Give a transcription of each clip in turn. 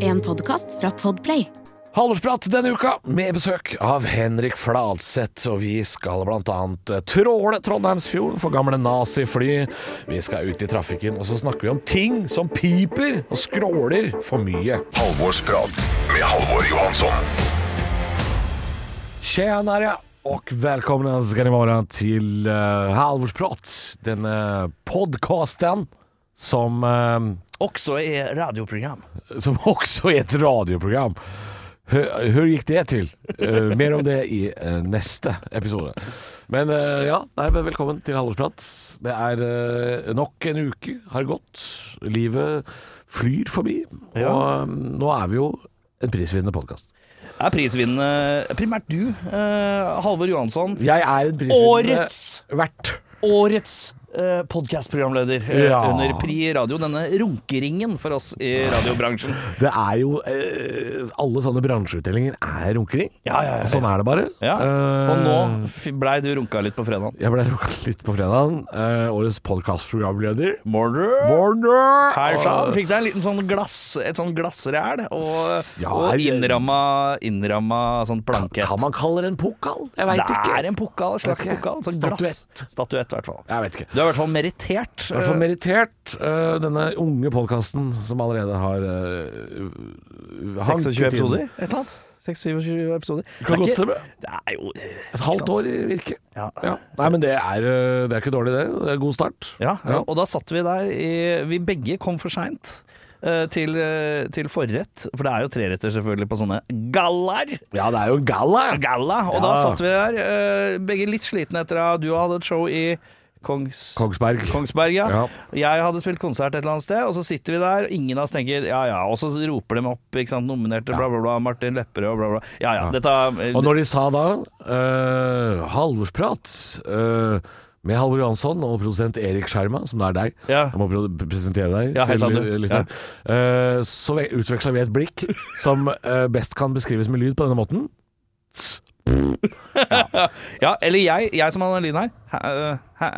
En podkast fra Podplay. Halvorsprat denne uka med besøk av Henrik Fladseth, og vi skal blant annet eh, tråle Trondheimsfjorden for gamle nazifly. Vi skal ut i trafikken, og så snakker vi om ting som piper og skråler for mye. Halvorsprat med Halvor Johansson. Tjenare och välkomna ska ni vara till uh, Halvorsprat, denne podcasten som, eh, Också är radioprogram. som också är ett radioprogram. Hur, hur gikk det til? Uh, mer om det i uh, neste episode. Men uh, ja, nei, men velkommen til Halvorsprat. Det er eh, nok en uke har gått. Livet flyr forbi. Ja. Og eh, nå er vi jo en prisvinnende podkast. Er prisvinnende primært du, eh, Halvor Johansson, Jeg er en prisvinnende Årets! vert. årets eh, podkastprogramleder eh, Ja. under Pri Radio. Denne runkeringen for oss i radiobransjen. Det er jo eh, Alle sånne bransjeutdelinger er runkering. Ja, ja, ja, ja. Sånn er det bare. Ja. Eh, Og nå f- blei du runka litt på fredag. Jeg ble runka litt på fredagen. Eh, årets podkastprogramleder. Morder. Morner! Her sa Fikk deg en liten sånn glass, et sånn glassræl og, Ja, og innramma, innramma sånn plankett. Kan man kalle det en pokal? Jeg veit det ikke. er en pokal, en slags Ok. pokal. Sånn glass. Statuett. Statuett, i hvert fall. Jeg vet ikke. Du er i hvert fall merittert. I hvert fall merittert øh, denne unge podkasten som allerede har uh, eh, hanket 26 episoder? Et eller annet? 26 episoder. Kan godt Det er stemme. ikke- Det er jo Et halvt år i virke. Ja. Ja. Nei, men det er, det er ikke dårlig, det. Det er god start. Ja, Ja. og da satt vi der i Vi begge kom for seint. Til, eh, til forrett, for det er jo treretter selvfølgelig på sånne gallaer. Ja, det er jo en galla. Galla, og Ja. da satt vi der, eh, begge litt slitne etter at du hadde et show i Kongs... Kongsberg. Kongsberg, ja. Ja. Jeg hadde spilt konsert et eller annet sted, og så sitter vi der, ingen av oss tenker ja ja, og så roper de opp, ikke sant, nominerte, bla bla bla, Martin Lepperød og bla bla. Ja ja, dette eh, Og når de sa da uh, Halvorsprat uh, med Halvor Johansson og produsent Erik Skjerma, som det er deg Ja. Jeg må presentere deg Ja, til Sander. Ja. Uh, så utveksla vi et blikk som best kan beskrives med lyd på denne måten. Ja, eller jeg, jeg som lyden her. Hæ, hæ,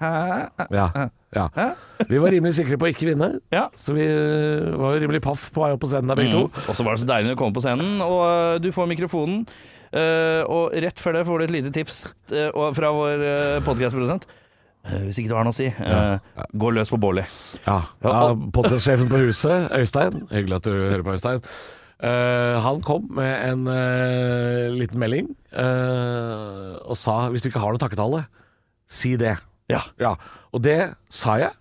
hæ, Ja, ja. Vi var rimelig sikre på å ikke vinne, Ja. så vi øh, var jo rimelig paff på vei opp på scenen der, begge to. Og så var det så deilig å komme på scenen, og øh, du får mikrofonen. øh, og rett før det får du et lite tips fra vår uh, podkastprodusent. hvis ikke du har noe å si, øh, gå løs på Bårli. Ja, ja Podcast-sjefen på huset, Øystein. Hyggelig at du hører på, Øystein. Eh, han kom med en eh, liten melding eh, og sa hvis du ikke har noe takketale, si det. Ja. Ja, Og det sa jeg.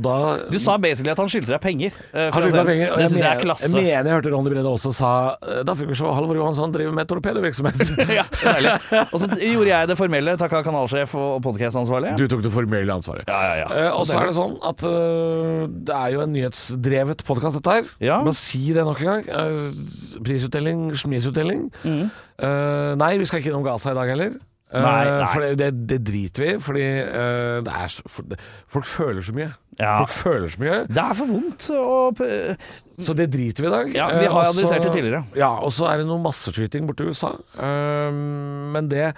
Da Du sa basically at han skyldte deg penger. Uh, han skyldte meg penger. og jeg er mener- klasse. Jeg mener jeg hørte Ronny Brede også sa eh, Da fikk vi se Halvor Johansson driver med torpedovirksomhet. ja, deilig. Og så gjorde jeg det formelle, takka kanalsjef og podkastansvarlig. Du tok det formelle ansvaret. Ja, ja, ja. Uh, og så er det sånn at uh, det er jo en nyhetsdrevet podkast, dette her. Ja. Bare si det nok en gang. Prisutdeling, smisutdeling. Mm. Nei, vi skal ikke innom Gaza i dag heller. Eh, Nei, nei. For det, det, det driter vi i, fordi uh, det er så, for, det, folk føler så mye. Ja. Folk føler så mye, Det er for vondt å så det driter vi i i dag. Ja, vi Eh, har og analysert det tidligere. Ja, og så er det noe masseskyting borte i USA. Uh, men det,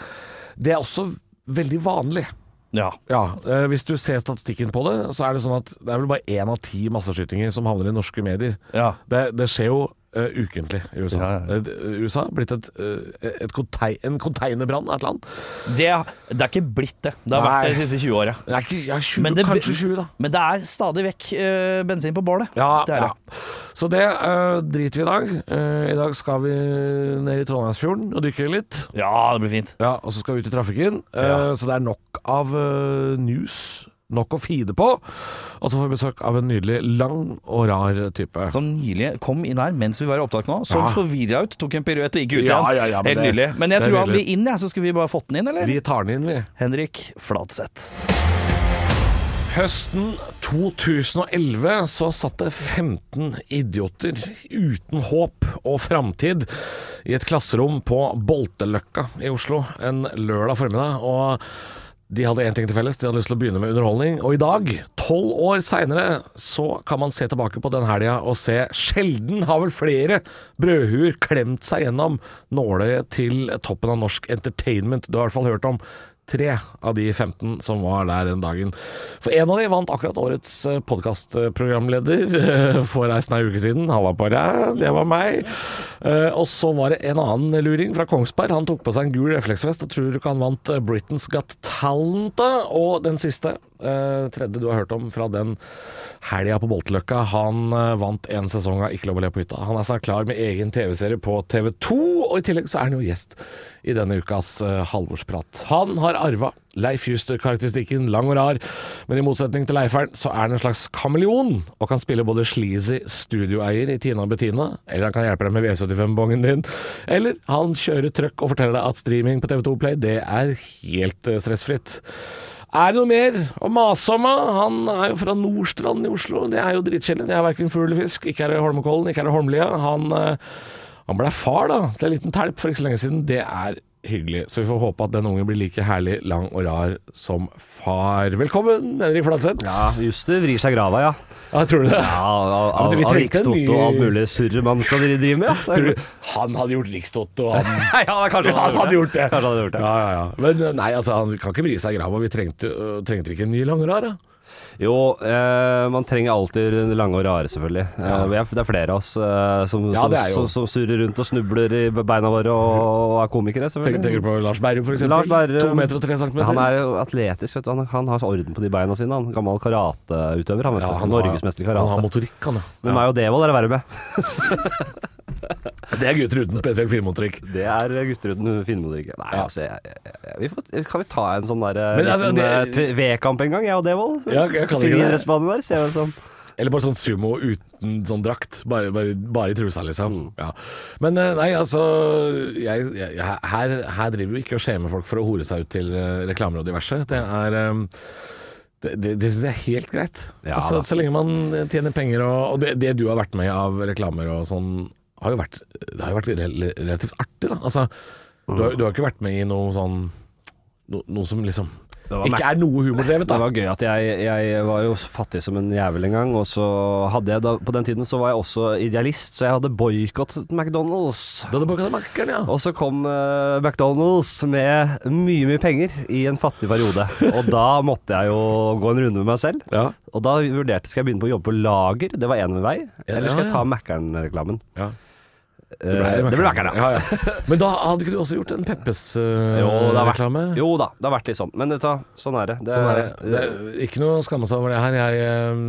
det er også veldig vanlig. Ja. Ja, eh, Hvis du ser statistikken på det, så er det sånn at det er vel bare én av ti masseskytinger som havner i norske medier. ja. Det, det skjer jo eh, ukentlig i USA. Ja, ja. Eh, USA har blitt et, eh, et kontei, en konteinerbrann av et land. Det, det er ikke blitt det. Det har Nei. vært det de siste 20 åra. Det ja, Men det- kanskje 20, da. Men det er stadig vekk uh, bensin på bålet. Ja, det er ja. Så det uh, driter vi i dag. Uh, I dag skal vi ned i Trondheimsfjorden og dykke litt. Ja, det blir fint. Ja, Og så skal vi ut i trafikken. Eh, Ja. Så det er nok av eh, news. Nok å feede på. Og så får vi besøk av en nydelig lang og rar type. Som nylig kom inn her mens vi var i opptak nå. Så Ja. forvirra ut, tok en piruett og gikk ut Ja, igjen. ja, ja, men Helt det- nydelig. Men jeg tror han vil inn, jeg, så skulle vi bare fått den inn, eller? Vi tar den inn, vi. Henrik Fladseth. Høsten 2011 så satt det 15 idioter uten håp og framtid i et klasserom på Bolteløkka i Oslo en lørdag formiddag. Og de hadde én ting til felles, de hadde lyst til å begynne med underholdning. Og i dag, tolv år seinere, så kan man se tilbake på den helga og se sjelden har vel flere brødhuer klemt seg gjennom nåløyet til toppen av norsk entertainment. Du har i hvert fall hørt om tre av de 15 som var der den dagen. For en av de vant akkurat årets podkastprogramleder for ei snau uke siden. Halla på deg, det var meg. Eh, Og så var det en annen luring fra Kongsberg. Han tok på seg en gul refleksvest og tror du ikke han vant eh, Britain's Got Talent. Og den siste, eh, tredje du har hørt om fra den helga på Bolteløkka, han eh, vant en sesong av Ikke lov å le på hytta. Han er snart klar med egen TV-serie på TV2, og i tillegg så er han jo gjest i denne ukas uh, halvårsprat. Han har arva Leif Juster-karakteristikken lang og rar, men i motsetning til Leiferen så er han en slags kameleon, og kan spille både sleazy studioeier i Tina og Bettina, eller han kan hjelpe deg med V75-bongen din, eller han kjører trøkk og forteller deg at streaming på TV2 Play, det er helt eh, stressfritt. Er det noe mer å mase om? Han er jo fra Nordstrand i Oslo. Det er jo dritkjedelig. Det er verken fugl eller fisk. Ikke er det Holmenkollen, ikke er det Holmlia. Han, eh, han ble far da, til en liten telp for ikke så lenge siden. Det er hyggelig. Så vi får håpe at den ungen blir like herlig, lang og rar som far. Velkommen, Henrik Fladseth. Ja, Juster vrir seg grava, ja. Ja, tror du det? Ja, Av, av, vi av Rikstoto og alt mulig surr man skal drive med. Ja. Tror du han hadde gjort Rikstoto? Han, ja, kanskje han hadde gjort det. Kanskje han hadde gjort det. Ja, ja, ja. Men eh, nei, altså, han kan ikke vri seg grava. Vi trengte, øh, trengte vi ikke en ny lang og rar, da? Jo, eh, man trenger alltid lange og rare, selvfølgelig. Eh, er, det er flere av oss eh, som, Ja, som, som, surrer rundt og snubler i beina våre og, og er komikere, selvfølgelig. tenker du på Lars Berrum, Berrum. To meter og tre centimeter. han er jo atletisk, vet du. Han, han har orden på de beina sine. Han Gammel karateutøver, han vet ja, han Norgesmester i Han har motorikk, han, ja. Men meg og Devold er det verre med. Det er gutter uten spesielt filmmotorikk. Det er gutter uten finmotorikk. Nei, Ja. altså jeg, jeg, jeg, vi får, Kan vi ta en sånn der altså, liten, det- eh, V-kamp en gang, jeg og Devold? Ja, jeg kan. Friidrettsbanen der, ser vi som. Eller bare sånn sumo uten sånn drakt. Bare, bare, bare i trusa, liksom. Mm. Ja. Men eh, nei, altså jeg, jeg, jeg- her, her driver vi ikke og skjemer folk for å hore seg ut til eh, reklamer og diverse. Det er um, det, det, det syns jeg er helt greit. Ja, altså, så lenge man tjener penger og, og det, det du har vært med av reklamer og sånn, har jo vært, det har jo vært relativt artig, da. Altså, du, har, du har ikke vært med i noe sånn no, Noe som liksom ikke er noe humordrevet, Det var gøy at jeg, jeg var jo fattig som en jævel en gang, og så hadde jeg da På den tiden så var jeg også idealist, så jeg hadde boikottet McDonald's. Du hadde boikottet Mac-en, ja. Og så kom uh, McDonald's med mye, mye penger i en fattig periode. Og da måtte jeg jo gå en runde med meg selv. ja. Og da vurderte skal jeg begynne på å jobbe på lager, det var én vei. Eller skal jeg ta Mækkern-reklamen? ja. Eh, Det ble Mækkern, ja. ja. Men da hadde ikke du også gjort en Jo, det har vært, Peppes-reklame? jo da, det har vært litt sånn. Men du sånn er det. det, Sånn er det. det er ikke noe å skamme seg over det her. Jeg, eh,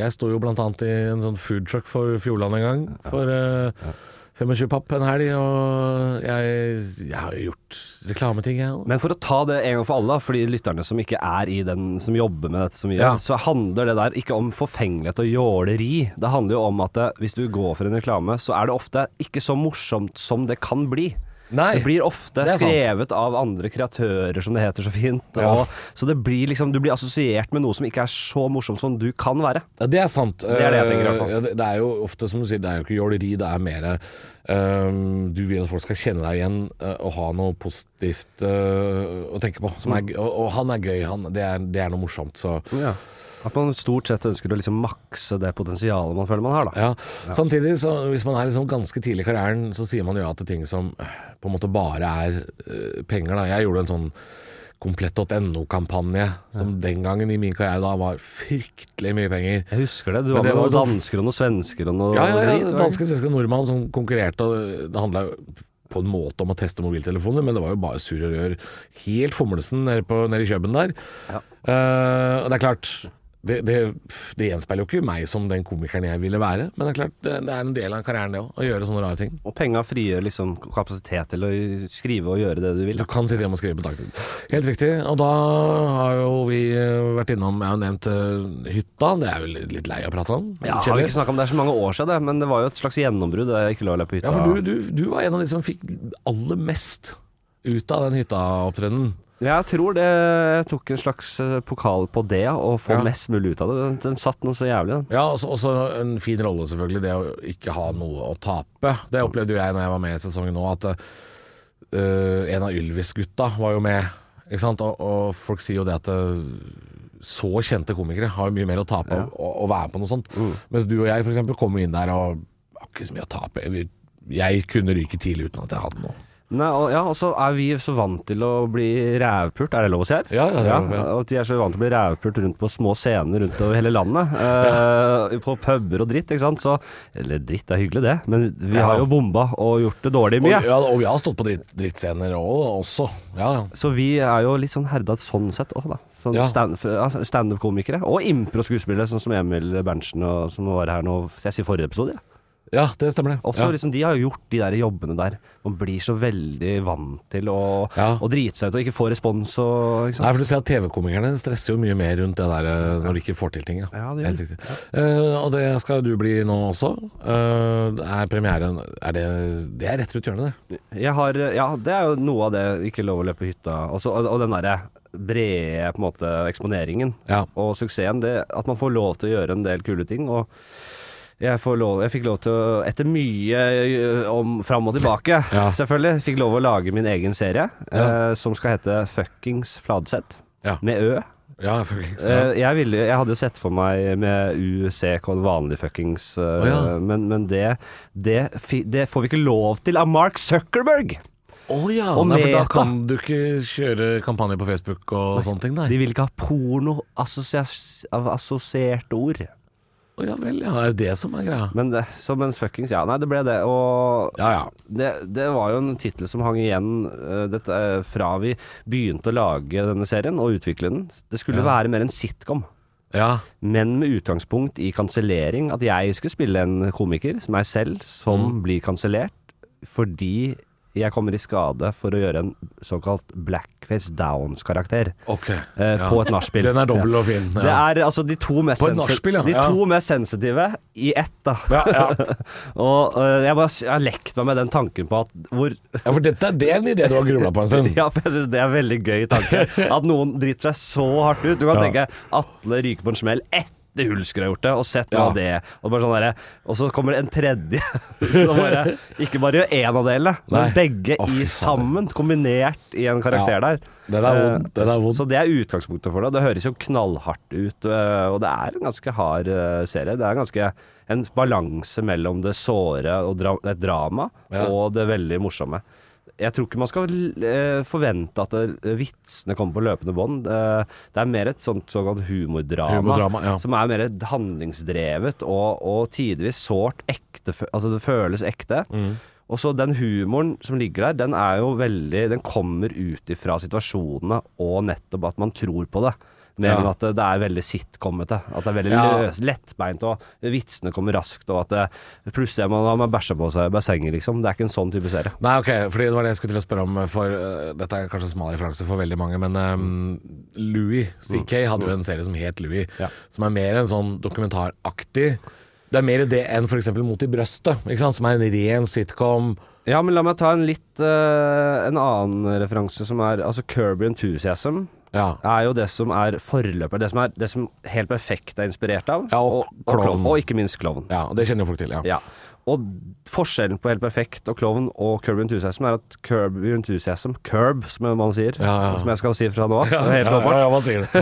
jeg sto jo blant annet i en sånn food truck for Fjordland en gang. For eh, 25 papp en helg, og jeg, jeg har gjort reklameting, jeg òg. Men for å ta det en gang for alle, for de lytterne som ikke er i den som jobber med dette så mye, Ja. så handler det der ikke om forfengelighet og jåleri. Det handler jo om at det, hvis du går for en reklame, så er det ofte ikke så morsomt som det kan bli. Nei. Det blir ofte det skrevet sant. av andre kreatører, som det heter så fint. Ja. Og, så det blir liksom, du blir assosiert med noe som ikke er så morsomt som du kan være. Ja, det er sant. Det er det tenker. Eh, ja, det, er jo ofte, som du sier, det er jo ikke jåleri, det er mer Du vil at folk skal kjenne deg igjen eh, og ha noe positivt uh, å tenke på. Som er, og, og han er gøy, han. Det er, det er noe morsomt. Så At man stort sett ønsker å liksom makse det potensialet man føler man har, da. Ja. Samtidig, så hvis man er liksom ganske tidlig i karrieren, så sier man ja til ting som øh, på en måte bare er uh, penger. Da. Jeg gjorde en sånn komplett.no-kampanje, som den gangen i min karriere da var fryktelig mye penger. Jeg husker det. Du var det med var noen sånn- dansker og noen svensker og noe Ja, ja, ja. drit, var Danske, svenske og nordmann som konkurrerte, og det handla på en måte om å teste mobiltelefoner, men det var jo bare surr og rør. Helt fomlesen nede, på, nede i Kjøben der. Ja. Uh, og det er klart det, det, det gjenspeiler jo ikke meg som den komikeren jeg ville være, men det er klart det, det er en del av karrieren det òg, å gjøre sånne rare ting. Og penga frigjør liksom kapasitet til å skrive og gjøre det du vil. Du kan sitte hjemme og skrive på dagtid. Helt riktig. Og da har jo vi eh, vært innom Jeg har nevnt eh, hytta. Det er vel litt lei å prate om. Ja, har vi ikke snakka om det er så mange år siden, det, men det var jo et slags gjennombrudd. Det jeg ikke le på hytta. Ja, for du, du, du var en av de som fikk aller mest ut av den hyttaopptredenen. Ja, jeg tror det Jeg tok en slags eh, pokal på det, å få Ja. mest mulig ut av det. Den, den satt noe så jævlig, den. Ja, også, også en fin rolle selvfølgelig, det å ikke ha noe å tape. Det opplevde jo jeg når jeg var med i sesongen nå, at uh, en av Ylvis-gutta var jo med. Ikke sant? Og, og folk sier jo det at eh, så kjente komikere har jo mye mer å tape ja. å, og, være på noe sånt. Mens du og jeg f.eks. kom inn der og har ikke så mye å tape. Jeg kunne ryke tidlig uten at jeg hadde noe. Nei, og, ja, og så er vi så vant til å bli rævpult, er det lov å si her? Ja, ja, ja, ja. Og at de er så vant til å bli rævpult rundt på små scener rundt over hele landet. Eh, På puber og dritt, ikke sant. Så, eller dritt, er hyggelig det, men vi har jo bomba og gjort det dårlig Og, mye. ja, og vi har stått på dritt, drittscener også. Ja, ja. Så vi er jo litt sånn herda sånn sett òg, da. Sånn Ja. stand- standup-komikere. Og impro-skuespillere, sånn som Emil Berntsen, og, som var her nå jeg sier forrige episode. Ja. Ja, det stemmer det. Også ja. liksom, De har jo gjort de der jobbene der. Man blir så veldig vant til å, Ja. å drite seg ut og ikke få respons og? Nei, for du ser at TV-komikerne stresser jo mye mer rundt det der eh, når de ikke får til ting. Ja, Ja, det Helt riktig. Uh, og det skal du bli nå også. Uh, er premieren Er det Det er rett rundt hjørnet, det. Jeg har, ja, det er jo noe av det ikke lov å løpe hytta Også, og, og den derre brede på en måte eksponeringen Ja. og suksessen. Det, at man får lov til å gjøre en del kule ting. Og jeg, får lov, jeg fikk lov til å, etter mye om fram og tilbake, Ja. selvfølgelig, fikk lov å lage min egen serie Ja. eh, som skal hete Fuckings Fladseth. Ja. Med Ø. Ja. Eh, jeg, ville, jeg hadde sett for meg med UCK, vanlig fuckings, eh, oh, men, men det, det, det får vi ikke lov til av Mark Zuckerberg. Å ja, Og nei, da kan du ikke kjøre kampanje på Facebook og sånne ting, nei. De vil ikke ha porno assosierte ord. Å ja vel, ja. Er det det som er greia? Men det, som en fuckings, ja, nei, det ble det. Og Ja ja. det, det var jo en tittel som hang igjen eh, dette, eh, fra vi begynte å lage denne serien og utvikle den. Det skulle Ja. være mer en sitcom. Ja, Men med utgangspunkt i kansellering. At jeg skulle spille en komiker, meg selv, som blir kansellert fordi jeg kommer i skade for å gjøre en såkalt blackface downs-karakter okay, eh, ja. på et nachspiel. Den er dobbel og fin. Det er altså de to mest, sensi- ja. de Ja. to mest sensitive i ett, da. ja, ja. Og uh, jeg, bare, jeg har lekt meg med den tanken på at hvor ja, for dette, det er en idé du har grubla på en stund. Ja, for jeg syns det er en veldig gøy tanke. At noen driter seg så hardt ut. Du kan Ja. tenke Atle ryker på en smell etter Hulsker har gjort det, og sett hva det og, bare sånn der, og så kommer det en tredje. så bare, ikke bare gjør én av delene, men begge oh, i sammen, kombinert i en karakter der. Den er vond. Eh, Den er vond. Så det er utgangspunktet for det. Det høres jo knallhardt ut, øh, og det er en ganske hard øh, serie. Det er ganske en balanse mellom det såre og dra et drama Ja. og det veldig morsomme. Jeg tror ikke man skal eh, forvente at det- vitsene kommer på løpende bånd. Eh, det er mer et sånt såkalt humordrama, Humordrama, ja. som er mer handlingsdrevet og, og tidvis sårt ekte. Altså det føles ekte. Mm. Og så den humoren som ligger der, den er jo veldig Den kommer ut ifra situasjonene og nettopp at man tror på det. Mer enn at det, er veldig sitcomete. At det er veldig løs, lettbeint, og vitsene kommer raskt, og at det, plutselig man, har bæsja på seg i bassenget, liksom. Det er ikke en sånn type serie. Nei, ok, fordi det var det jeg skulle til å spørre om. For uh, Dette er kanskje en smal referanse for veldig mange, men um, Louis CK hadde jo en serie som het Louis, Ja. som er mer en sånn dokumentaraktig. Det er mer det enn f.eks. Mot i brøstet, ikke sant? som er en ren sitcom. Ja, men la meg ta en litt uh, En annen referanse som er Altså Kirby Enthusiasm Ja. er jo det som er forløper. Det som er det som Helt Perfekt er inspirert av. Ja, og og, Klovn. og ikke minst Klovn. ja, og det kjenner jo folk til. Ja. Ja. Og forskjellen på Helt Perfekt og Klovn og Curb Enthusiasm er at Curb Enthusiasm Curb, som man sier, Ja, ja. som jeg skal si fra nå av, helt ja, åpenbart?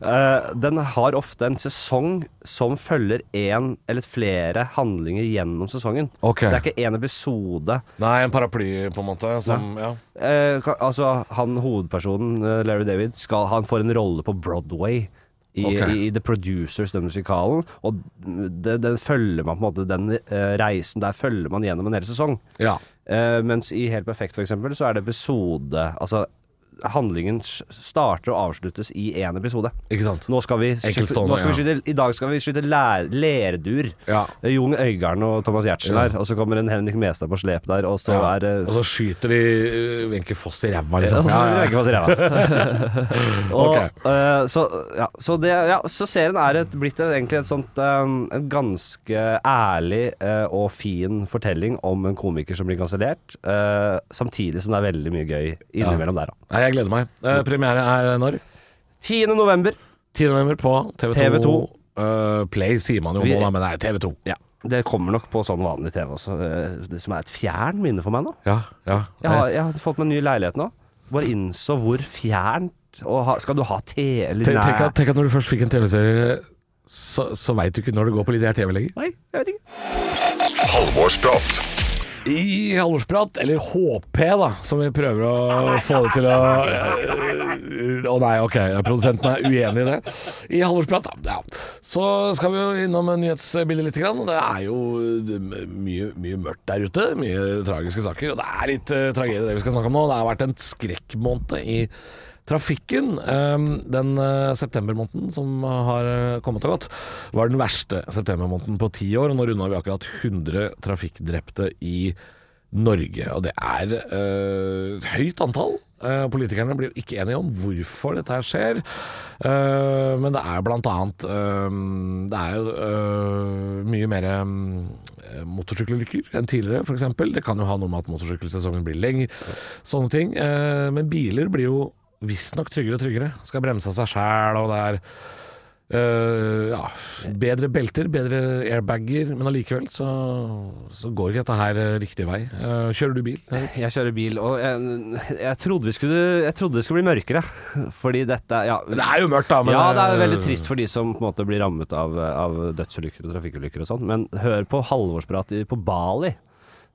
Eh, den har ofte en sesong som følger én eller flere handlinger gjennom sesongen. Okay. Det er ikke én episode. Nei, en paraply, på en måte. Som, ja. Eh, altså, han hovedpersonen, eh, Larry David, skal, han får en rolle på Broadway. I, okay. i, i The Producers, den musikalen. Og det, den følger man på en måte Den uh, reisen der følger man gjennom en hel sesong. ja. Uh, mens i Helt perfekt, for eksempel, så er det episode Altså, handlingen starter og avsluttes i én episode. Ikke sant? Nå skal vi, skyte, nå skal vi skyte, I dag skal vi skyte lerdur. Ja. Eh, Jon Øigarden og Thomas Giertsen Ja. der, og så kommer en Henrik Mestad på slep der, og så Ja. er Og så skyter de øh, Wenche Foss i ræva, liksom. Ja, Ja, ja, Foss i ræva. og, Ok. eh, så, ja, så, det, ja, så serien er et, blitt et, egentlig et sånt um, En ganske ærlig uh, og fin fortelling om en komiker som blir kansellert, uh, samtidig som det er veldig mye gøy innimellom der. da. Jeg gleder meg. Eh, premiere er når? 10. november. 10. november på TV2. TV2. Eh, Play sier man jo Vi- nå, da, men det er TV2. Ja. Det kommer nok på sånn vanlig TV også, eh, det som er et fjern minne for meg nå. Ja, ja. Jeg har, jeg har fått meg en ny leilighet nå. Bare innså hvor fjernt og ha, Skal du ha TV Tenk, tenk, at, tenk at når du først fikk en TV-serie, så, så veit du ikke når det går på lineær TV lenger. Nei, jeg vet ikke. Halvorsprat. I halvårsprat, eller HP da, som vi prøver å få det til å eh, Å nei, ok, produsenten er uenig i det. I halvårsprat, da, ja. Så skal vi jo innom nyhetsbildet litt. Grann. Det er jo mye, mye mørkt der ute. Mye tragiske saker. Og det er litt uh, tragedie det vi skal snakke om nå. Det har vært en skrekkmåned i trafikken. Um, den uh, septembermåneden som har uh, kommet og gått, var den verste septembermåneden på ti år. Og nå runda vi akkurat 100 trafikkdrepte i Norge. Og det er uh, høyt antall. Uh, politikerne blir ikke enige om hvorfor dette her skjer. Uh, men det er blant annet Det er jo mye mer um, motorsykkelulykker enn tidligere, f.eks. Det kan jo ha noe med at motorsykkelsesongen blir lenger. Sånne ting. men biler blir jo visstnok tryggere og tryggere. Skal bremse av seg sjæl, og det er Uh, ja, bedre belter, bedre airbager, men allikevel så, så går ikke dette her øh, riktig vei. Uh, kjører du bil? Eller? Jeg kjører bil, og jeg, jeg, trodde vi skulle, jeg trodde det skulle bli mørkere. Fordi dette ja, Det er jo mørkt, da. Men ja, det er veldig trist for de som på en måte blir rammet av, av dødsulykker og trafikkulykker og sånn. Men hør på halvårsprat på Bali.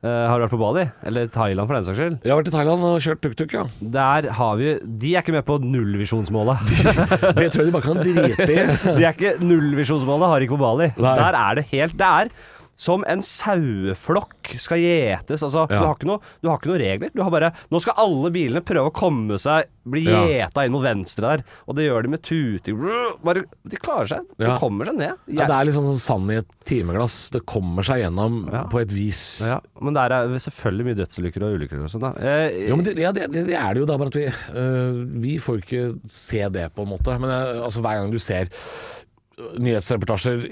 Eh, har du vært på Bali? Eller Thailand, for den saks skyld. Jeg har vært i Thailand og kjørt tuk-tuk, ja. Der har vi De er ikke med på nullvisjonsmålet. Det tror jeg de bare kan drite i. De er ikke Nullvisjonsmålet har ikke på Bali. Nei. Der er det helt Det er som en saueflokk skal gjetes. Altså, Ja. du, har ikke noe, du har ikke noe regler. Du har bare Nå skal alle bilene prøve å komme seg Bli Ja. inn mot venstre der. Og det gjør de med tuting. Bare, de klarer seg. De Ja. kommer seg ned. Ja, det er liksom som sand i et timeglass. Det kommer seg gjennom Ja. på et vis. Ja, men det er selvfølgelig mye dødsulykker og ulykker og sånn. da. Eh, Jo, men det, ja, det, det, det er det jo da, bare at vi øh, Vi får ikke se det, på en måte. Men øh, altså, hver gang du ser nyhetsreportasjer,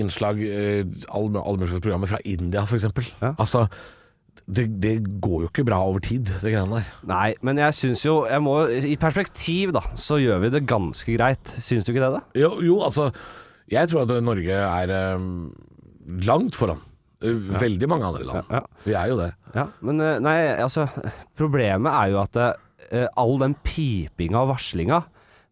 innslag, øh, alle alle mulige programmer fra India f.eks. Ja. Altså, det, det går jo ikke bra over tid, det greiene der. Nei, men jeg syns jo jeg må, I perspektiv, da, så gjør vi det ganske greit. Syns du ikke det, da? Jo, jo altså Jeg tror at Norge er øh, langt foran øh, veldig mange andre land. Ja, ja. Vi er jo det. Ja, men eh, nei, altså Problemet er jo at uh, all den pipinga og varslinga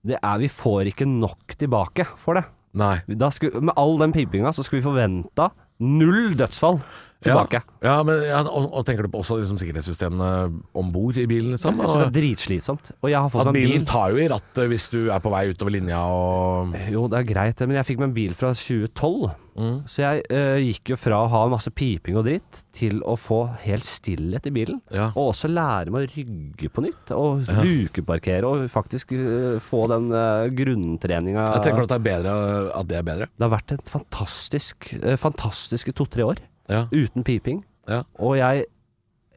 det er, Vi får ikke nok tilbake for det. Nei. Da skulle, med all den pipinga så skulle vi forventa null dødsfall tilbake. Ja, ja men ja, og, og tenker du på også liksom, sikkerhetssystemene om bord i bilen? Liksom, Jeg synes det er dritslitsomt. Og jeg har fått At bilen bil. tar jo i rattet hvis du er på vei utover linja og Jo, det er greit, men jeg fikk meg en bil fra 2012. Mm. Så jeg uh, gikk jo fra å ha masse piping og dritt til å få helt stillhet i bilen. Ja. Og også lære meg å rygge på nytt, og Ja. lukeparkere og faktisk uh, få den uh, grunntreninga Jeg tenker at det er bedre at det er bedre. Det har vært et fantastisk, uh, fantastiske to-tre år Ja. uten piping. Ja. Og jeg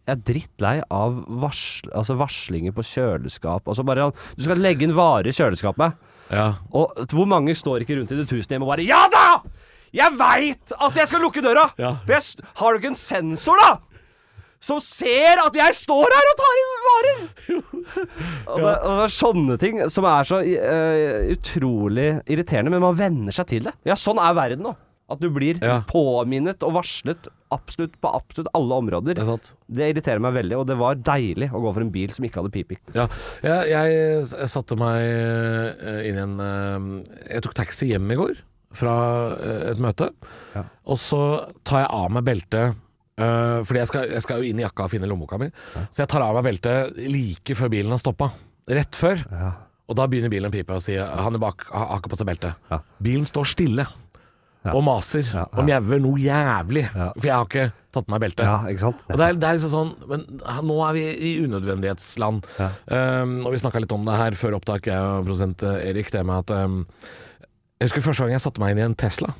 er drittlei av varsl, altså varslinger på kjøleskap. Altså bare, du skal legge inn varer i kjøleskapet, ja. og hvor mange står ikke rundt i det tusen hjem og bare Ja da! Jeg veit at jeg skal lukke døra! Ja. For jeg, har du ikke en sensor, da? Som ser at jeg står her og tar inn varer! og, det, og det er sånne ting som er så uh, utrolig irriterende, men man venner seg til det. Ja, sånn er verden nå. At du blir Ja. påminnet og varslet absolutt på absolutt alle områder. Det. Det irriterer meg veldig, og det var deilig å gå for en bil som ikke hadde piping. Ja. Jeg, jeg, satte meg eh, inn i en eh, Jeg tok taxi hjem i går fra eh, et møte. Ja. Og så tar jeg av meg beltet fordi jeg skal, jeg skal jo inn i jakka og finne lommeboka mi. Så jeg tar av meg beltet like før bilen har stoppa. Rett før. Ja. Og da begynner bilen å pipe og si han er bak, har ikke på seg belte. Ja. Bilen står stille. Og maser og mjauer noe jævlig, for jeg har ikke tatt på meg beltet. ja, ikke sant? Og det er, det er liksom sånn Men nå er vi i unødvendighetsland. Ja. Um, og vi snakka litt om det her før opptak, jeg og produsent eh, Erik. Det med at um, Jeg husker første gang jeg satte meg inn i en Tesla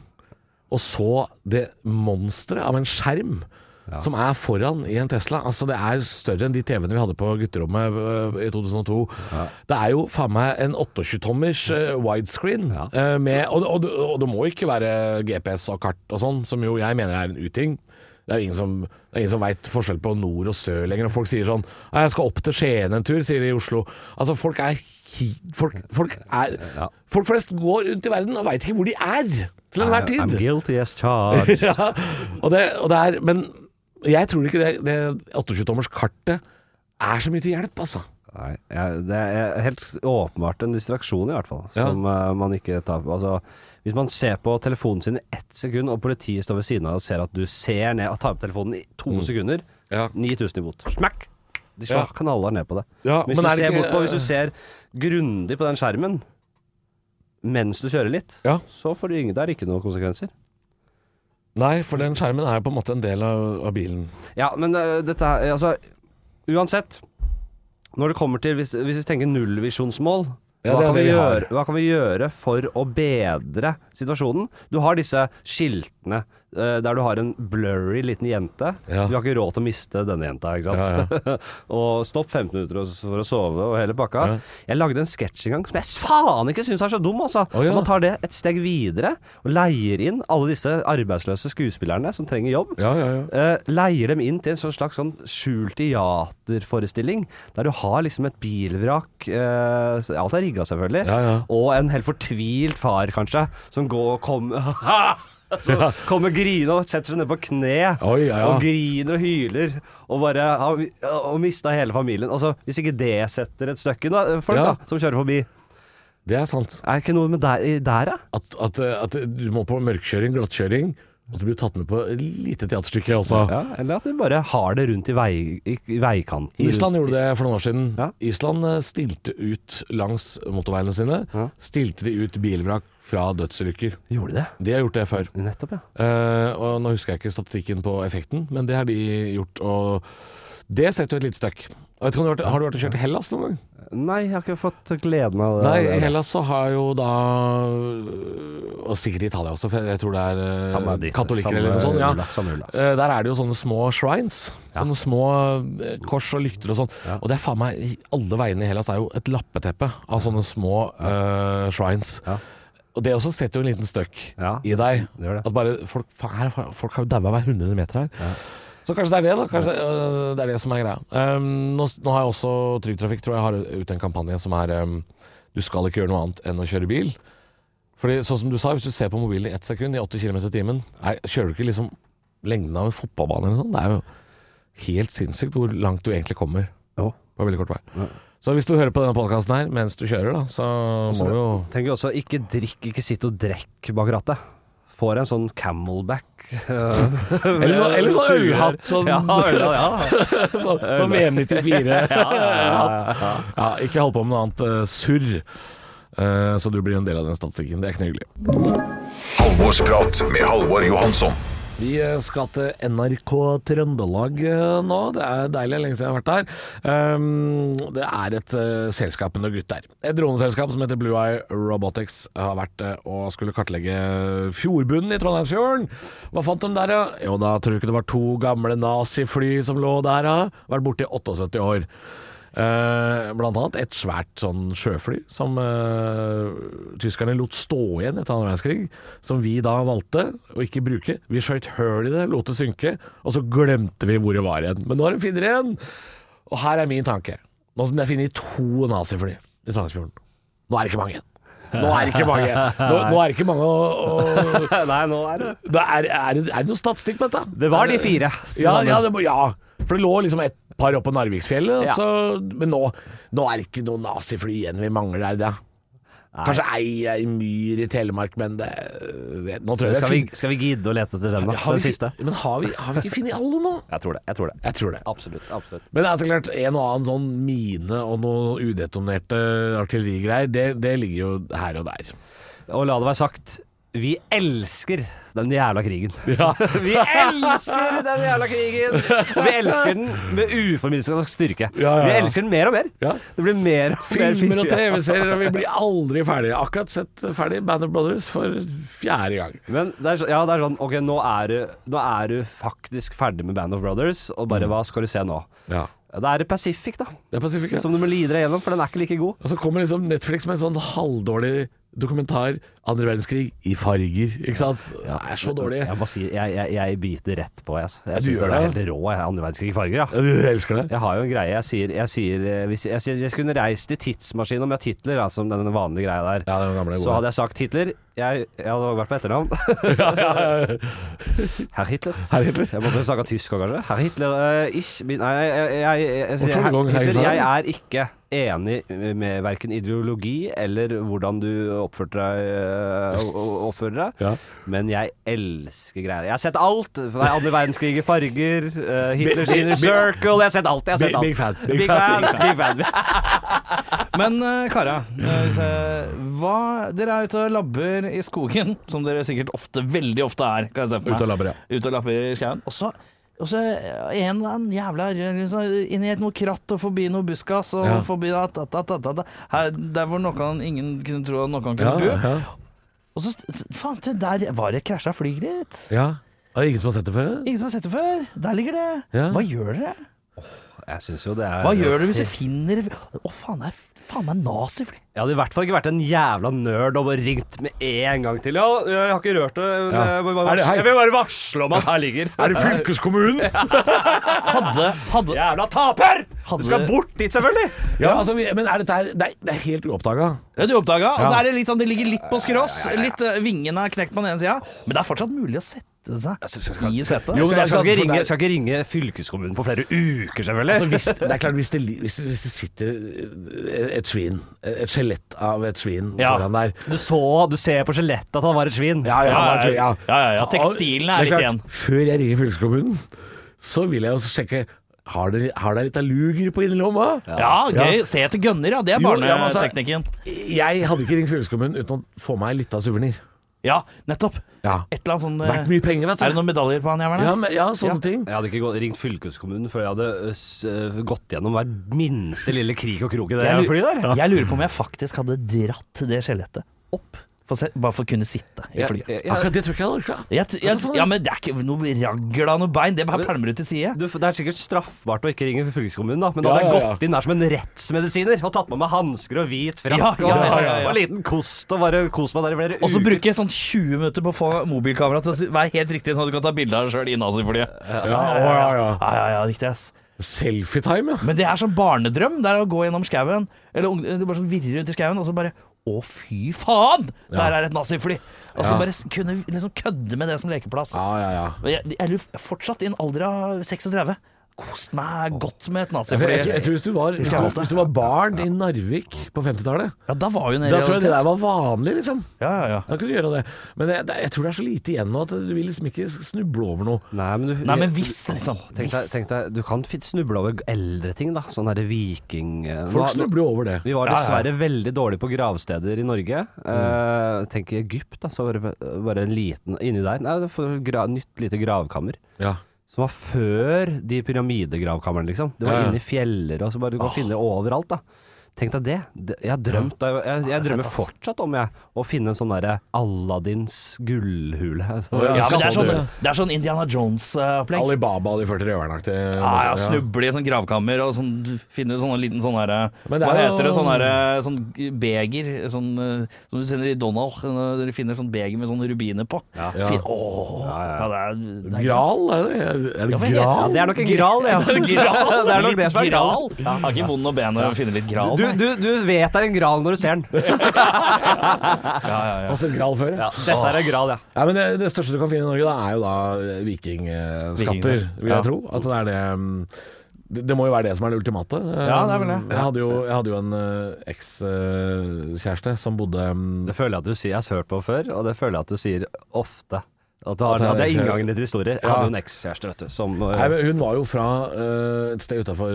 og så det monsteret av en skjerm Ja. som er foran i en Tesla. Altså Det er større enn de TV-ene vi hadde på gutterommet uh, i 2002. Ja. Det er jo faen meg en 28-tommers uh, widescreen. Ja. Uh, med, og, og, og det må ikke være GPS og kart og sånn, som jo jeg mener er en uting. Det er jo ingen som, det ingen som veit forskjell på nord og sør lenger. Og folk sier sånn 'Jeg skal opp til Skien en tur', sier de i Oslo. Altså, folk er folk, folk er. Folk flest går rundt i verden og veit ikke hvor de er til enhver tid. I'm guilty as charged. ja, og det, og det er Men jeg tror ikke det, det 28-tommerskartet er så mye til hjelp, altså. Nei, jeg, det er helt åpenbart en distraksjon, i hvert fall. Ja. Som uh, man ikke tar på. Altså, hvis man ser på telefonen sin i ett sekund, og politiet står ved siden av og ser at du ser ned og tar opp telefonen i to Mm. sekunder, Ja. 9000 i bot. Smack! De slår Ja. kanaler ned på det. Ja, hvis, men du ikke- bort på, hvis du ser grundig på den skjermen mens du kjører litt, Ja. så får du ingen, det er ikke noen konsekvenser. Nei, for den skjermen er på en måte en del av, av bilen. Ja, men uh, dette her Altså, uansett Når det kommer til Hvis, hvis vi tenker nullvisjonsmål Ja, hva, kan gjøre, hva kan vi gjøre for å bedre situasjonen? Du har disse skiltene der du har en blurry liten jente. Ja. Du har ikke råd til å miste denne jenta, ikke sant? og stopp 15 minutter for å sove og hele pakka. Ja. Jeg lagde en sketsj en gang som jeg faen ikke syns er så dum, altså. Oh, ja. Man tar det et steg videre og leier inn alle disse arbeidsløse skuespillerne som trenger jobb. Ja, ja, ja. Eh, leier dem inn til en sånn slags sånn skjult teaterforestilling, der du har liksom et bilvrak uh, Alt er rigga, selvfølgelig. Ja, ja. Og en helt fortvilt far, kanskje, som går og kommer Så kommer grine og setter seg ned på kne Oi, ja, ja. og griner og hyler og bare har og mista hele familien. Altså, Hvis ikke det setter et støkk i da, folk Ja. da, som kjører forbi. Det er sant. Er det ikke noe med der, der da? At, at, at du må på mørkkjøring, glattkjøring, og så blir du tatt med på et lite teaterstykke også. ja? Eller at de bare har det rundt i, vei, i, i veikanten. Island gjorde det for noen år siden. Ja. Island eh, stilte ut langs motorveiene sine. Stilte de ut bilvrak fra dødsulykker. Gjorde de det? De har gjort det før. Nettopp, ja. Eh, og Nå husker jeg ikke statistikken på effekten, men det har de gjort. Og det setter jo et lite støkk. Vet du har, vært, har du vært og kjørt i Hellas noen gang? Nei, jeg har ikke fått gleden av det. Nei, i Hellas så har jo da Og sikkert i Italia også, for jeg tror det er eh, Samme katolikker Samme eller noe sånt. Ja. samme. Eh, Der er det jo sånne små shrines. Ja. Sånne små eh, kors og lykter og sånn. Ja. Og det er faen meg Alle veiene i Hellas er jo et lappeteppe av sånne små eh, shrines. Ja. Og det også setter jo en liten støkk Ja, i deg. det gjør det. At bare folk, faen, her, folk har jo daua hver hundrede meter her. Ja. Så kanskje det er det, da. Kanskje øh, det er det som er greia. Um, nå, nå har jeg også Trygg Trafikk tror jeg har ute en kampanje som er um, Du skal ikke gjøre noe annet enn å kjøre bil. Fordi sånn som du sa, hvis du ser på mobilen i ett sekund i 80 km i timen, er, kjører du ikke liksom lengden av en fotballbane eller noe sånt. Det er jo helt sinnssykt hvor langt du egentlig kommer Jo. på veldig kort vei. Ja. Så hvis du hører på denne podkasten her mens du kjører, da, så må du jo Tenk også, ikke drikk, ikke sitt og drekk bak rattet. Får en sånn camelback. Eller så, eller så ølhatt. Sånn, Ja, øl, ja. sånn, sånn VM 94. Ja, ikke hold på med noe annet uh, surr. Eh, så du blir en del av den statistikken. Det er ikke noe hyggelig. Halvorsprat med Halvor Johansson. Vi eh, skal til NRK Trøndelag eh, nå. Det er deilig, lenge siden jeg har vært der. Um, det er et uh, selskap med noen gutter. Et droneselskap som heter Blue Eye Robotics har vært uh, og skulle kartlegge fjordbunnen i Trondheimsfjorden. Hva fant de der, ja? Jo, da tror du ikke det var to gamle nazifly som lå der, ja. Vært borte i 78 år. Eh, blant annet et svært sånn sjøfly som eh, tyskerne lot stå igjen etter annen verdenskrig, som vi da valgte å ikke bruke. Vi skjøt høl i det, lot det synke, og så glemte vi hvor det var igjen. Men nå har de funnet igjen! Og her er min tanke. Nå som de har funnet to nazifly i Trondheimsfjorden, nå er det ikke mange igjen. Nå er det ikke mange. Nå, nå er det ikke mange å, å Nei, nå er det er, er, er det noe statistikk på dette? Det var de fire. Ja, ja, det ja. For det lå liksom et par opp på Narviksfjellet, Ja. så, men nå, nå er det ikke noe nazifly igjen vi mangler der. Det. Kanskje ei, ei myr i Telemark, men det, det Nå tror jeg Skal vi, skal vi gidde å lete etter den, da? Den siste? Men har vi, har vi ikke funnet alle nå? Jeg tror det. Jeg tror det. Jeg tror det. Absolutt. absolutt. Men det er så klart, en og annen sånn mine og noe udetonerte artillerigreier, det, det ligger jo her og der. Og la det være sagt, vi elsker den jævla krigen. vi elsker den jævla krigen! Og vi elsker den med uforminsket styrke. Ja, ja, Vi elsker den mer og mer. Ja. Det blir mer og mer Filmer og TV-serier, og vi blir aldri ferdige. Akkurat sett ferdig Band of Brothers for fjerde gang. Men det er, ja, det er sånn Ok, nå er, du, nå er du faktisk ferdig med Band of Brothers, og bare hva skal du se nå? Ja. Ja, Det er Pacific, da. Det er Pacific, ja. Som du må lide deg gjennom, for den er ikke like god. Og så kommer liksom Netflix med en sånn halvdårlig dokumentar andre verdenskrig i farger, ikke sant? Det er så dårlig. Jeg må si, jeg, jeg, jeg biter rett på, jeg. Jeg syns den er helt rå. jeg. Andre verdenskrig i farger, ja. Ja, du elsker det? Jeg har jo en greie. Jeg sier, jeg sier eh, hvis jeg, jeg, skulle reist i tidsmaskinen møtt Hitler, som den vanlige greia der. Ja, den gamle Så hadde jeg sagt Hitler. Jeg, jeg hadde vært på etternavn. Herr Hitler. Herr Hitler. Jeg måtte snakke tysk òg, kanskje. Herr Hitler uh, ich Nei, jeg, jeg, jeg, jeg, jeg, jeg, jeg, jeg er ikke enig med verken ideologi eller hvordan du oppførte deg, o- oppfører deg, Ja. men jeg elsker greier. Jeg har sett alt. Andre verdenskrig i farger, uh, Hitlers Big- Inner big- Circle Jeg har sett alt. Jeg har sett Big- alt. big fan, big fan, fan. Big fan. Men uh, Kara, eh, hva, dere er ute og labber i skogen, som dere sikkert ofte, veldig ofte er. Kan jeg se for meg. Ute og labber, ja. Ute og labber i skauen. Og så og så en eller annen jævla liksom, inn i et noe kratt og forbi noe buskas og Ja. forbi da, da, da, da, da. Her, Der hvor noen, ingen kunne tro at noen kunne Ja, bo. ja. Og så Faen, der var det et krasja fly, gitt. ja. Er det ingen som har sett det før? Ingen som har sett det før. Der ligger det. Ja. Hva gjør dere? Jeg syns jo det er Hva gjør du hvis du finner Å, faen, det er faen meg nazifly. Jeg hadde i hvert fall ikke vært en jævla nerd og ringt med en gang til. Ja, jeg har ikke rørt det. men Ja. Jeg, vil bare Er det varsle, jeg vil bare varsle om at her ligger Er det fylkeskommunen? Hadde, hadde Jævla taper! Hadde Du skal bort dit, selvfølgelig! Ja, altså, vi- men er dette her Det er, det er helt uoppdaga. Ja, du oppdaga. Og så Ja. er det litt sånn, det ligger litt på skross. Litt uh, Vingene er knekt på den ene sida. Men det er fortsatt mulig å sette seg i setet. Jo, men er Jeg skal ikke ringe, er- skal ikke ringe fylkeskommunen på flere uker, selvfølgelig. Altså, hvis, det er klart, hvis det, hvis, hvis det sitter eh, et svin, et skjelett av et svin Ja. foran der Du så, du ser på skjelettet at han var et svin. Ja, ja, Ja, ja, ja, ja, ja. Tekstilene er Det litt igjen. Før jeg ringer fylkeskommunen, så vil jeg også sjekke Har dere, har dere litt av luger på innerlomma? Ja, gøy. Se etter gunner, ja. Det er barneteknikken. ja, altså- Jeg hadde ikke ringt fylkeskommunen uten å få meg litt av suvenir. Ja, nettopp. Ja. Et eller annet sånn eh, Vært mye penger, vet du. Er det noen medaljer på han jævelen? Ja, men, ja, sånne Ja. ting. Jeg hadde ikke gått, ringt fylkeskommunen før jeg hadde ø, s, gått gjennom hver minste lille krik og krok i det Jeg flyet der. Jeg lurer på om jeg faktisk hadde dratt det skjelettet opp. For se, bare for å kunne sitte i flyet. Ja, ja, Akkurat det tror jeg ikke jeg hadde orka. Ja, men det er ikke noe ragl av noe bein. Det bare pælmer ut til side. Du, det er sikkert straffbart å ikke ringe fylkeskommunen, da, men da Ja, hadde jeg ja, ja. gått inn der som en rettsmedisiner og tatt på meg hansker og hvit frakk Ja, ja, ja, ja, ja. og, og en liten kost og bare kost meg der i flere uker. Og så bruker jeg sånn 20 minutter på å få mobilkamera til å være helt riktig, sånn at du kan ta bilde av deg sjøl i naziflyet. Ja, ja, ja, ja. Ja, ja, ja, riktig ass. Selfietime, ja. Men det er sånn barnedrøm. Det er å gå gjennom skauen, eller du er bare sånn virrer rundt i skauen, og så bare Å, fy faen! Der er et nazifly! Altså Ja. bare kunne liksom kødde med det som lekeplass. Ja, ja, ja. Jeg, jeg fortsatt i en alder av 36. Kost meg godt med et Jeg, nazifly. jeg, jeg tror hvis du, var, hvis, du, hvis du var barn i Narvik på 50-tallet, Ja, da var jo da tror jeg det der var vanlig, liksom. Ja, ja, ja. Da kunne du gjøre det. Men jeg, jeg tror det er så lite igjen nå at du vil liksom ikke snuble over noe. Nei, men, du, Nei, men hvis, liksom. Tenk deg, tenk deg, du kan snuble over eldre ting, da. Sånn derre viking... Folk snubler jo over det. Vi var Ja, ja. dessverre veldig dårlige på gravsteder i Norge. Eh, tenk i Egypt, da, så var det bare en liten inni der. Nei, det får gra, nytt lite gravkammer. Ja. Som var før de pyramidegravkamrene, liksom. Det var Ja, inni fjeller, og så bare du kan finne overalt, da. Tenk deg det. jeg har drømt jeg, jeg, jeg drømmer fortsatt om jeg å finne en sånn derre Aladdins gullhule. Så, ja. Men det er sånn, det er sånn Indiana Jones-opplegg. Alibaba de 40 røverne-aktig. Ja, ja, snuble i sånn gravkammer og sånn, finne finner sånn liten sånn herre Hva er heter det? Sånn herre sånn beger sånn, eh, som du sender i Donald. når Dere finner sånn beger med sånne rubiner på. Ja. Fin, åh, ja, det er, det er Gral, er det? Er det Ja, gral? Ja, det er nok en gral, det. Ja. Det er nok det som er gral. Har ikke vond og ben å finne litt gral. Du, du, du vet det er en gral når du ser den. ja, ja, ja. Altså gral før? Ja, dette er en gral, ja. Ja, men det, det største du kan finne i Norge, da, er jo da eh, vikingskatter, vil jeg Ja. tro. At det er det mm, det, det må jo være det som er det ultimate. Ja, det er vel det. Jeg hadde jo, jeg hadde jo en uh, ekskjæreste som bodde mm, Det føler jeg at du sier jeg har hørt på før, og det føler jeg at du sier ofte. At, har, At det er inngangen til historier. Jeg Ja. hadde jo en ekskjæreste, vet du, som Nei, men Hun var jo fra uh, et sted utafor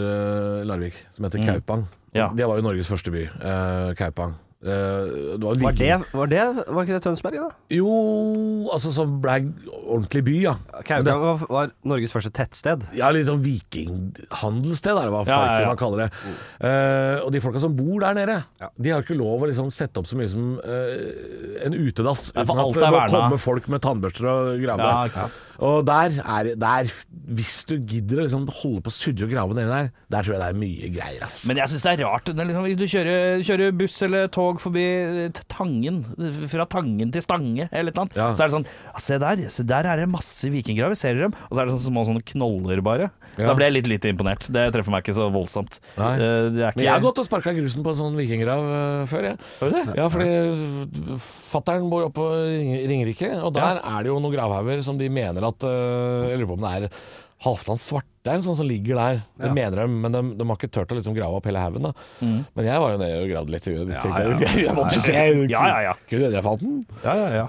Larvik som heter Kaupang. Ja. Det var jo Norges første by. Uh, Kaupang. Eh, det var, var, det, var det Var ikke det Tønsberg, da? Jo, altså som ble ordentlig by, ja. Det var, var Norges første tettsted. Ja, litt sånn vikinghandelssted er det hva Ja, ja, ja. man kaller det. Eh, og de folka som bor der nede, de har ikke lov å liksom sette opp så mye som uh, en utedass. For alt at det må komme folk med tannbørster og grave. Og der er der, Hvis du gidder å liksom holde på å surre og grave nedi der, der tror jeg det er mye greier, ass. Men jeg syns det er rart liksom, du kjører, kjører buss eller tog forbi Tangen, fra Tangen til Stange eller noe annet, Ja. så er det sånn Se der, se der er det masse vikinggraver, ser dere dem? Og så er det sånne små sånne knoller bare. Ja. Da ble jeg litt lite imponert. Det treffer meg ikke så voldsomt. Nei. Eh, Det er ikke Men jeg har gått og sparka grusen på en sånn vikinggrav eh, før, jeg. Det? Ja, fordi fattern bor oppe på Ring- Ringerike, og der er det jo noen gravhauger som de mener at eh, Jeg lurer på om det er Halvdan Svartein, sånn som ligger der. Det Ja. mener de, men de, de har ikke turt å liksom grave opp hele haugen. Mm. Men jeg var jo nede og gravde litt. Jeg, ja, ja. jeg, jeg måtte jo se. Ja, ja, ja. Kunne jeg fant den. Ja, ja, ja.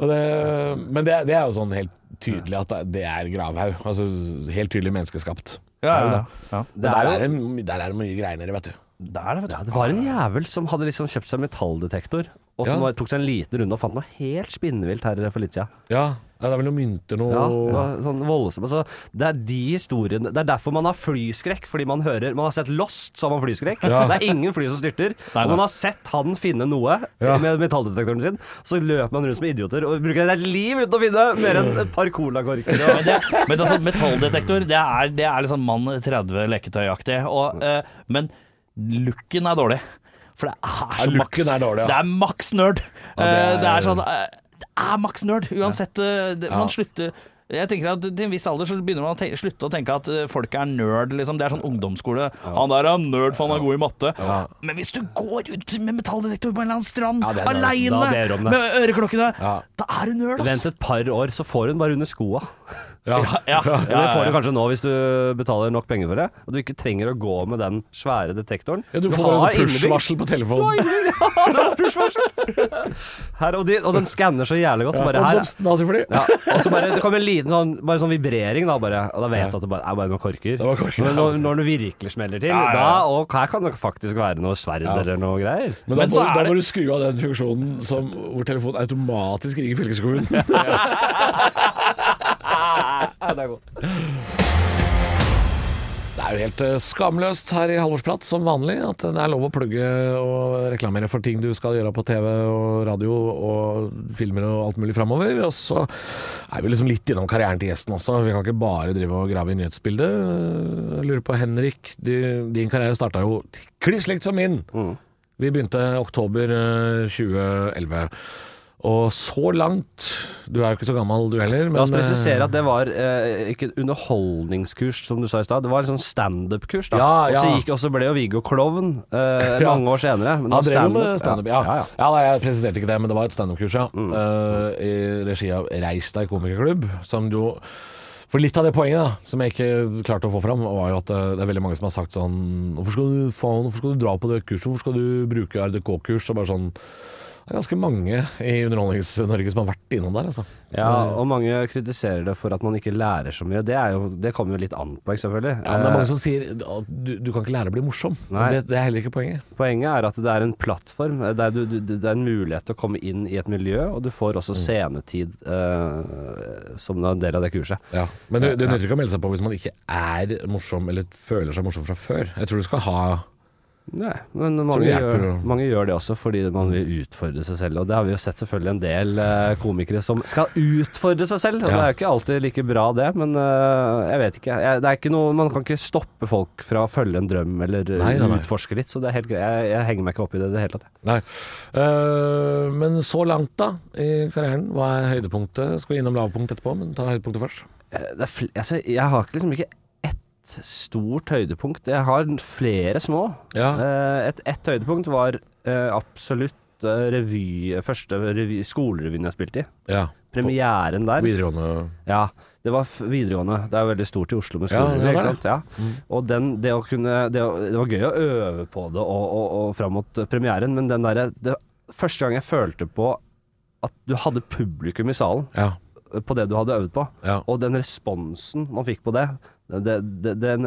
Men det, det er jo sånn helt tydelig at det- er gravhaug. Altså helt tydelig menneskeskapt. Ja, Er ja, ja. Er der, er der er det mye greier nede, vet du. Det er det, vet du. Ja, det var en jævel som hadde liksom kjøpt seg metalldetektor, og som Ja. var- tok seg en liten runde og fant noe helt spinnvilt her for litt siden. Ja, ja det er vel noen mynter noe Ja, det var sånn voldsomt. Altså, det er de historiene Det er derfor man har flyskrekk, fordi man hører Man har sett Lost, så har man flyskrekk. Ja. Det er ingen fly som styrter. Nei, Og man har sett han finne noe Ja. med metalldetektoren sin, så løper man rundt som idioter og bruker et liv uten å finne mer enn et par colakorker. Og- men, men altså, metalldetektor, det er, det er liksom mann 30 leketøyaktig. Og, uh, men looken er dårlig. For det er så ja, maks er dårlig, ja. Det er maks nerd. Ja, det Eh, er- det er sånn eh, Det er maks nerd. Uansett eh, det. Man slutter jeg tenker at Til en viss alder så begynner man å tenke, slutte å tenke at eh, folk er nerd. Liksom. Det er sånn ungdomsskole. Han der er nerd, for han er god i matte. Men hvis du går ut med metalldetektor på en eller annen strand Ja, aleine med øreklokkene, da er du nerd, Vent et par år, så får hun bare under skoa. Ja. Ja, ja, det får du kanskje nå hvis du betaler nok penger for det. Og du ikke trenger å gå med den svære detektoren. Ja, du får bare sånn push-varsel på telefonen. Her, og, de, og den skanner så jævlig godt. bare her, ja, og så bare, det kommer en liten sånn, bare sånn vibrering, da, bare, og da vet du at det bare, er bare noen korker. Korker, Men når, når det virkelig smeller til, Ja, ja, ja. da og her kan det faktisk være noe sverd Ja. eller noe greier. Men da, Men må, da må du skru av den funksjonen som, hvor telefonen automatisk ringer fylkeskommunen. det er god. Det er jo helt eh, skamløst her i Halvorsprat som vanlig at det er lov å plugge og reklamere for ting du skal gjøre på TV og radio og filmer og alt mulig framover. Og så er vi liksom litt innom karrieren til gjesten også. Vi kan ikke bare drive og grave i nyhetsbildet. Jeg lurer på, Henrik, du, din karriere starta jo kliss likt som min. Vi begynte oktober eh, 2011. Og så langt Du er jo ikke så gammel du heller, men La oss presisere eh, at det var eh, ikke et underholdningskurs, som du sa i stad. Det var en sånn standup-kurs. da. Ja, Og så ja. gikk- Og så ble jo Viggo klovn eh, Ja. mange år senere. Men det var stand-up. standup, ja. Ja, Ja, ja. nei, jeg presiserte ikke det, men det var et standup-kurs, ja. Eh, I regi av Reis deg komikerklubb, som jo for litt av det poenget da, som jeg ikke klarte å få fram, var jo at eh, det er veldig mange som har sagt sånn Hvorfor skal du, faen, hvorfor skal du dra på det kurset? Hvorfor skal du bruke RDK-kurs? Og bare sånn Det er ganske mange i Underholdnings-Norge som har vært innom der, altså. Ja, og mange kritiserer det for at man ikke lærer så mye. Det, er jo, det kommer jo litt an på, selvfølgelig. Ja, men det er Eh, mange som sier at du, du kan ikke lære å bli morsom. Det, det er heller ikke poenget. Poenget er at det er en plattform. Det er, du, du, det er en mulighet til å komme inn i et miljø, og du får også scenetid uh, som en del av det kurset. Ja, Men det, det nytter ikke å melde seg på hvis man ikke er morsom eller føler seg morsom fra før. Jeg tror du skal ha Nei, men mange gjør, mange gjør det også fordi man vil utfordre seg selv. Og det har vi jo sett selvfølgelig en del uh, komikere som skal utfordre seg selv. Og Ja. det er jo ikke alltid like bra det, men uh, jeg vet ikke. Jeg, det er ikke noe, man kan ikke stoppe folk fra å følge en drøm eller Nei, nei, nei. utforske litt, så det er helt greit. Jeg, jeg henger meg ikke opp i det i det hele tatt. Nei. Uh, men så langt, da, i karrieren. Hva er høydepunktet? Skal vi innom lavpunkt etterpå, men ta høydepunktet først. Altså, jeg har liksom ikke stort høydepunkt. Jeg har flere små. Ja. Eh, et, ett høydepunkt var eh, absolutt eh, revy, første revy, skolerevyen jeg spilte i. ja. Premieren der. Videregående Ja, det var videregående. Det er veldig stort i Oslo med skolerevy, ja, ikke sant. Ja. Og den, det kunne det, det var gøy å øve på det og, og, og fram mot premieren, men den derre det- Første gang jeg følte på at du hadde publikum i salen Ja. på det du hadde øvd på, Ja. og den responsen man fikk på det, det, det, den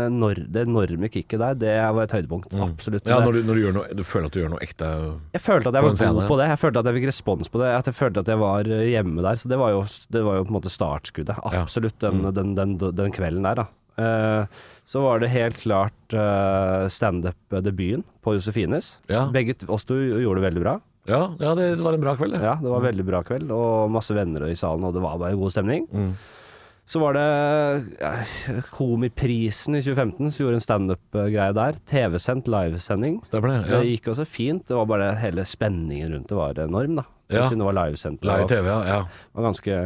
det enorme kicket der, det var et høydepunkt. Absolutt. Mm. ja når, du, når du, gjør noe, du føler at du gjør noe ekte jeg følte at jeg var god på det. Jeg følte at jeg fikk respons på det. At jeg følte at jeg var eh, hjemme der. Så det var jo, det var jo på en måte startskuddet. Absolutt den, Mm. den, den, den kvelden der, da. Uh, så var det helt klart uh, standup-debuten på Josefines. Ja. Begge oss to gjorde det veldig bra. Ja, ja det, det var en bra kveld, det. Ja, det var en veldig bra kveld, og masse venner i salen, og det var bare god stemning. Mm. Så var det ja, Komiprisen i 2015, som gjorde en standup-greie der. TV-sendt livesending. Stemmer det. Det gikk også fint. Det var bare hele spenningen rundt det var enorm, da. Ja. Siden det var livesendt. Live TV, ja. ja. var ganske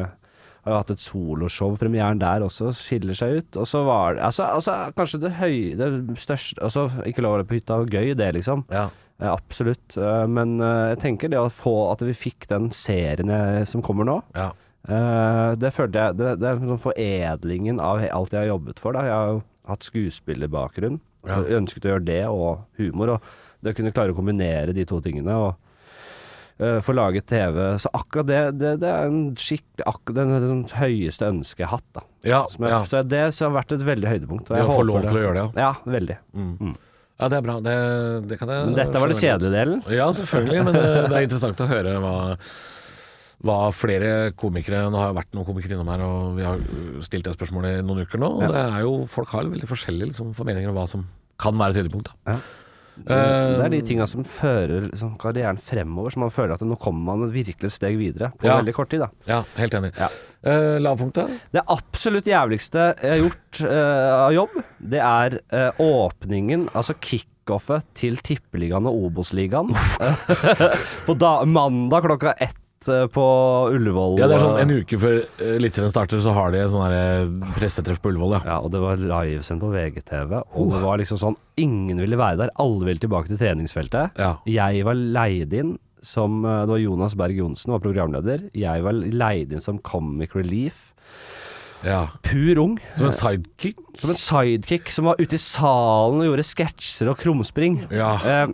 har jo hatt et soloshow. Premieren der også skiller seg ut. Og så var det altså, altså, kanskje det høye Det største Altså, ikke lov å være på hytta, gøy det, liksom. ja. Ja, absolutt. Eh, men eh, jeg tenker det å få At vi fikk den serien som kommer nå, ja. Eh, det følte jeg Det, det er sånn foredlingen av alt jeg har jobbet for. Da. Jeg har jo hatt skuespillerbakgrunn. Ja. Jeg ønsket å gjøre det og humor. Og det å kunne klare å kombinere de to tingene. Og uh, få laget TV. Så akkurat det, det, det er en skikkelig akkurat er det sånn høyeste ønsket jeg har hatt. Da. Ja, jeg, ja. Så det så har vært et veldig høydepunkt. og jeg få lov til å gjøre det, Ja, veldig. ja, det er bra. Det, det kan jeg Men dette var det skjønne kjedelige delen. Ja, selvfølgelig, men det, det er interessant å høre hva, hva flere komikere Nå har jo vært noen komikere innom her, og vi har stilt det spørsmålet i noen uker nå. Og det er jo, folk har veldig forskjellige liksom, formeninger om hva som kan være et høydepunkt. Da. Ja. Eh, det er de tinga som fører liksom, karrieren fremover, så man føler at nå kommer man et virkelig steg videre på Ja. veldig kort tid. da Ja, helt enig. Ja. Uh, lavpunktet? Det absolutt jævligste jeg har gjort uh, av jobb, det er uh, åpningen, altså kickoffet til Tippeligaen og Obos-ligaen. på da, mandag klokka ett eh, på Ullevål. Ja, det er sånn En uke før Eliteserien starter, så har de en sånn eh, pressetreff på Ullevål, ja. Ja, og det var livesendt på VGTV, og det var liksom sånn Ingen ville være der, alle ville tilbake til treningsfeltet. Ja. Jeg var leid inn som eh, Det var Jonas Berg Johnsen var programleder. Jeg var leid inn som comic relief. ja. Pur ung. Som en sidekick? Som en sidekick som var ute i salen og gjorde sketsjer og krumspring. Ja. Eh,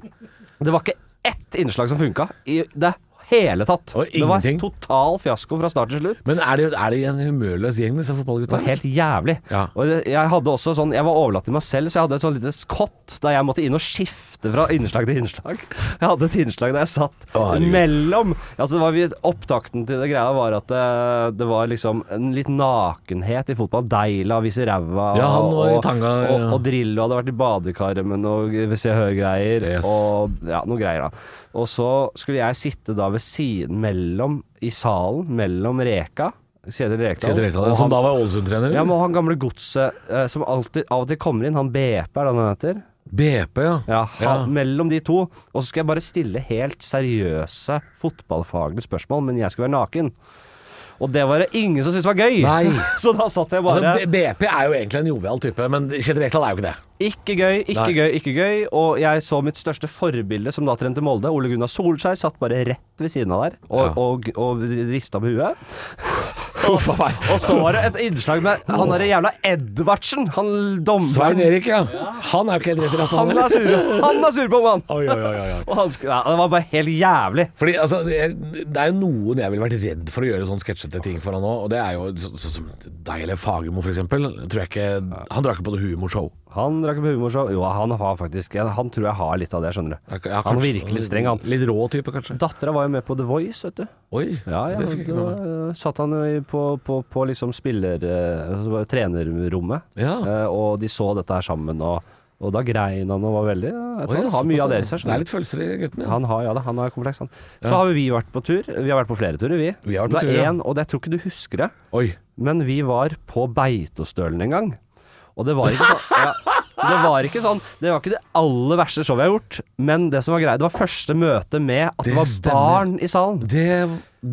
det var ikke ett innslag som funka i det hele tatt. Det var total fiasko fra start til slutt. Men er det, er det en humørløs gjeng, disse fotballgutta? helt jævlig. Ja. Og jeg hadde også sånn Jeg var overlatt til meg selv, så jeg hadde et sånn lite skott da jeg måtte inn og skifte fra innslag til innslag. Jeg hadde et innslag der jeg satt Å, mellom Altså det var Opptakten til det greia var at det, det var liksom en litt nakenhet i fotball. Deila viser ræva, Ja, og, tanga, og, ja. og Drillo hadde vært i badekarmen noe Se og Hør-greier. Yes. Og ja, noe greier, da. Og så skulle jeg sitte da ved siden mellom i salen, mellom Reka Kjetil Rekdal. Rekdal, og som han- da var Ålesund-trener? ja, men han gamle godset eh, som alltid, av og til kommer inn, han BP er det han heter. BP, ja. Ja, han. Mellom de to. Og så skal jeg bare stille helt seriøse fotballfaglige spørsmål, men jeg skal være naken. Og det var det ingen som syntes var gøy! Nei. så da satt jeg bare Altså, BP er jo egentlig en jovial type, men generelt er jo ikke det. Ikke gøy, ikke Nei. gøy, ikke gøy. Og jeg så mitt største forbilde, som da trente Molde, Ole Gunnar Solskjær, satt bare rett ved siden av der og, Ja. og, og rista på huet. Og, og så var det et innslag med han derre jævla Edvardsen, han Svein. Erik, ja. Han er jo ikke helt rett i rattet, Han er sur, han er sur på meg! Oi, oi, oi, oi. Og han skulle, ja, det var bare helt jævlig. Fordi altså, jeg- Det er jo noen jeg ville vært redd for å gjøre sånn sketsjete ting for han nå, og det er jo sånn så, som deg eller Fagermo ikke Han drar ikke på noe humorshow. Han drakk på humorshow. Jo, han har faktisk Han tror jeg har litt av det, skjønner du. Ja, Han er virkelig streng, han. Litt rå type, kanskje. Dattera var jo med på The Voice, vet du. Oi, Ja, ja, det fikk jeg ikke med meg. satt han på, på, på liksom spiller... eh, altså trenerrommet, Ja. uh, og de så dette her sammen, og, og da grein han og var veldig ja, Jeg tror Oi, han har mye av det i seg. Det er litt følelser i gutten, ja. Han har, ja, det, han har kompleks, han. Så Ja. har vi vært på tur. Vi har vært på flere turer, vi. Vi har vært på det tur, én, ja. og det, jeg tror ikke du husker det, Oi. men vi var på Beitostølen en gang. Og det var ikke sånn ja, Det var ikke sånn Det var ikke det aller verste showet jeg har gjort, men det som var greit, det var første møte med at det, Det var stemmer. barn i salen. Det,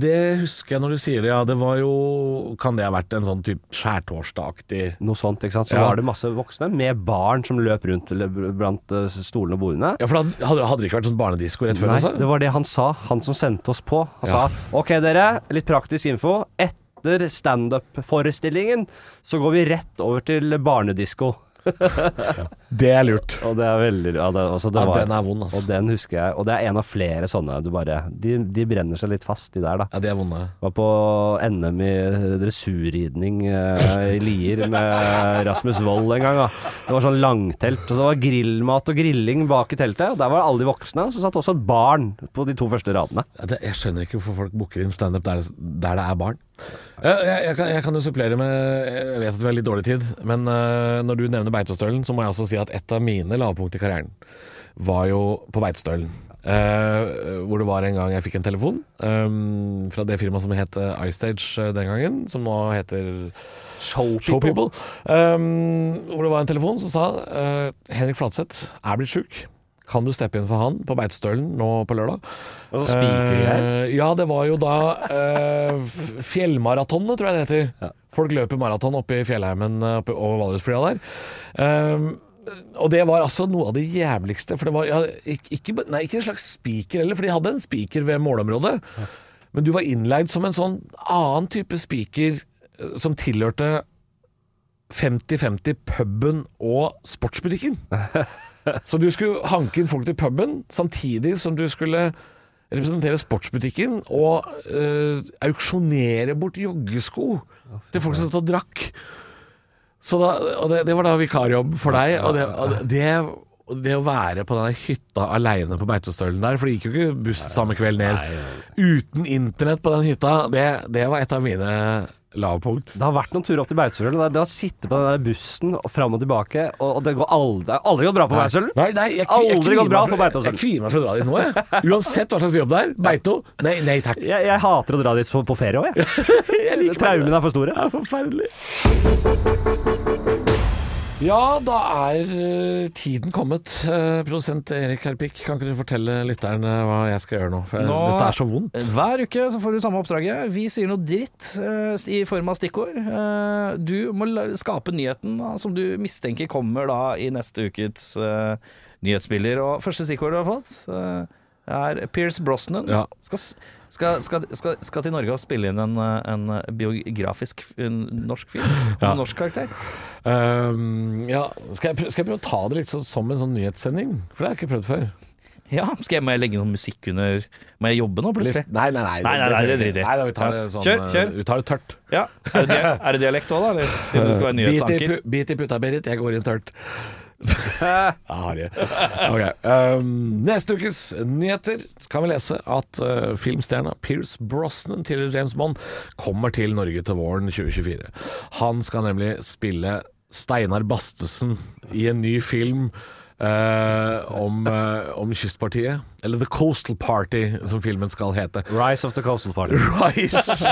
det husker jeg når du sier det, ja. Det var jo Kan det ha vært en sånn type skjærtorsdag-aktig Noe sånt, ikke sant. Så Ja. var det masse voksne med barn som løp rundt eller blant eh, stolene og bordene. Ja, for da hadde, hadde det ikke vært sånn barnedisko rett før Nei, det var det han sa, han som sendte oss på. Han Ja. sa OK, dere, litt praktisk info. Etter standup-forestillingen så går vi rett over til barnedisko. Det er lurt. Og det er veldig ja, det, altså, det Ja, var, den er vond, altså. Og den husker jeg. Og det er en av flere sånne du bare De, de brenner seg litt fast, de der, da. Ja, de er vonde. Var på NM i dressurridning eh, i Lier med Rasmus Wold en gang. Da. Det var sånn langtelt. Og så var grillmat og grilling bak i teltet. Og der var alle de voksne. Og så satt også barn på de to første radene. Ja, det, jeg skjønner ikke hvorfor folk booker inn standup der, der det er barn. Jeg, jeg, kan, jeg kan jo supplere med Jeg vet at vi har litt dårlig tid, men uh, når du nevner Beitostølen, så må jeg også si at et av mine lavpunkt i karrieren var jo på Beitostølen. Uh, hvor det var en gang jeg fikk en telefon um, fra det firmaet som het iStage den gangen, som nå heter Show Show People. Um, hvor det var en telefon som sa uh, Henrik Flatseth er blitt sjuk. Kan du steppe inn for han på Beitostølen nå på lørdag? Og så spikergreier. Eh, ja, det var jo da uh, Fjellmaratonet, tror jeg det heter. Folk løper maraton oppe i fjellheimen eh, oppe over Valdresflya der. Um, og det var altså noe av det jævligste. For det var ja, ikke, nei, ikke en slags spiker heller, for de hadde en spiker ved målområdet. Men du var innleid som en sånn annen type speaker eh, som tilhørte 50-50 puben og sportsbutikken. Så du skulle hanke inn folk til puben, samtidig som du skulle representere sportsbutikken og øh, auksjonere bort joggesko til folk som satt og drakk. Så da, og det, det var da vikarjobb for deg. Og det, og det, det å være på denne hytta aleine på Beitostølen der, for det gikk jo ikke buss samme kveld ned, uten internett på den hytta, det, det var et av mine lavpunkt. Det har vært noen turer opp til Beitostølen. Det har sittet på den der bussen og fram og tilbake, og det går aldri, aldri gått bra på Beitostølen. Nei, nei, jeg, jeg Aldri gått bra på Beitostølen. Jeg kvier meg for å dra dit nå, jeg. Uansett hva slags jobb det er. Beito. Nei, nei takk. Jeg, jeg hater å dra dit på, på ferie òg, jeg. Traumene er for store. Det er forferdelig. Ja, da er eh, tiden kommet. Eh, produsent Erik Herpik, kan ikke du fortelle lytterne hva jeg skal gjøre nå? For Nå- dette er så vondt. Hver uke så får du samme oppdraget. Vi sier noe dritt eh, i form av stikkord. Eh, du må skape nyheten da, som du mistenker kommer da i neste ukets eh, nyhetsbilder. Og første stikkord du har fått, eh, er Pierce Brosnan. Ja. Skal, skal, skal, skal, skal til Norge og spille inn en, eh, en biografisk en norsk film. Ja. En norsk karakter. Um, ja, skal jeg, skal jeg prøve å ta det litt så, som en sånn nyhetssending? For det har jeg ikke prøvd før. Ja, skal jeg, Må jeg legge noe musikk under Må jeg jobbe nå, plutselig? Nei, nei, nei. Nei, nei, nei, det driter vi tar det sånn Kjør, eh, kjør. Vi tar det tørt. Ja. Er det, er det dialekt òg, da? Eller? Siden det skal være nyhetsanker. bit i puta, Berit. Jeg går inn tørt. ja, Harry. Ok. Um, neste ukes nyheter kan vi lese at uh, filmstjerna Pierce Brosnan, tidligere James Bond, kommer til Norge til våren 2024. Han skal nemlig spille Steinar Bastesen i en ny film om, eh, om kystpartiet. Eller The Coastal Party, som filmen skal hete. Rise of the Coastal Party. Rise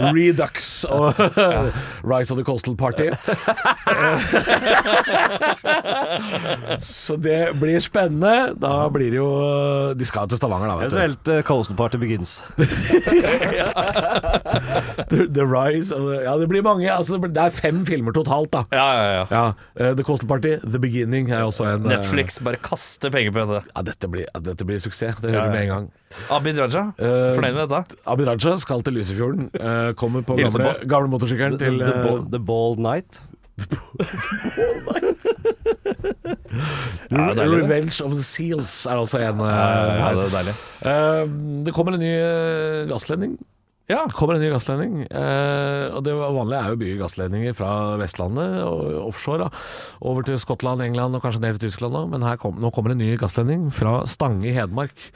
Redux og Rise of the Coastal Party. Så det blir spennende. Da blir det jo De skal til Stavanger, da. Vet du. Helt uh, Coastal Party begins. The, the Rise of the, Ja, det blir mange. Altså, det er fem filmer totalt, da. Ja, ja, ja. Ja, uh, The Coastal Party, The Beginning er også en eh, Netflix bare kaster penger på dette. Ja, dette blir, dette blir suksess. Det hører du ja. med en gang. Abid Raja, uh, fornøyd med dette? Abid Raja skal til Lysefjorden. Uh, kommer på gamle, gamle motorsykkelen The, uh, the, Bald- the Bald Night. Ja, det deilig, det. Revenge of the Seals er også en. eh, Ja, det er deilig. Eh, det kommer en ny gassledning. Ja. Det kommer en ny gassledning. eh, og det vanlige er jo å bygge gassledninger fra Vestlandet og offshore da, over til Skottland, England og kanskje ned til Tyskland òg. Men kom, nå kommer en ny gassledning fra Stange i Hedmark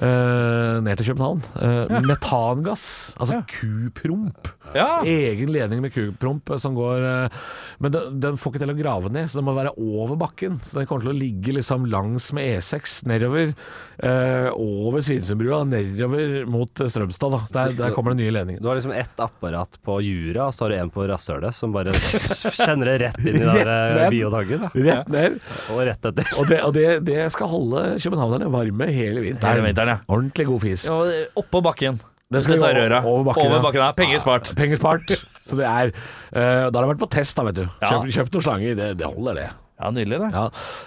ned til København. Ja. Metangass, altså Ja. kupromp. Ja. Egen ledning med kupromp eh, som går eh, Men den, den får ikke til å grave ned, så den må være over bakken. Så den kommer til å ligge liksom langs med E6 nedover, eh, over Svinesundbrua, nedover mot eh, Strømstad. Da. Der, der kommer den nye ledningen. Du har liksom ett apparat på jura, og så har du en på rasshølet som bare kjenner det rett inn i den der Rett eh, ned. Rett ned. Og rett etter. Og, det, og det, det skal holde københavnerne varme hele vinteren. Hele vinteren, ja. Ordentlig god fis. Ja, Oppå bakken. Det skal jo røret. over bakken. Over bakken, ja. Penger spart. Penger spart. Så det er uh, Da har det vært på test, da, vet du. Ja. Kjøp, kjøpt noen slanger. Det, det holder, det. Ja, nydelig, det. Ja.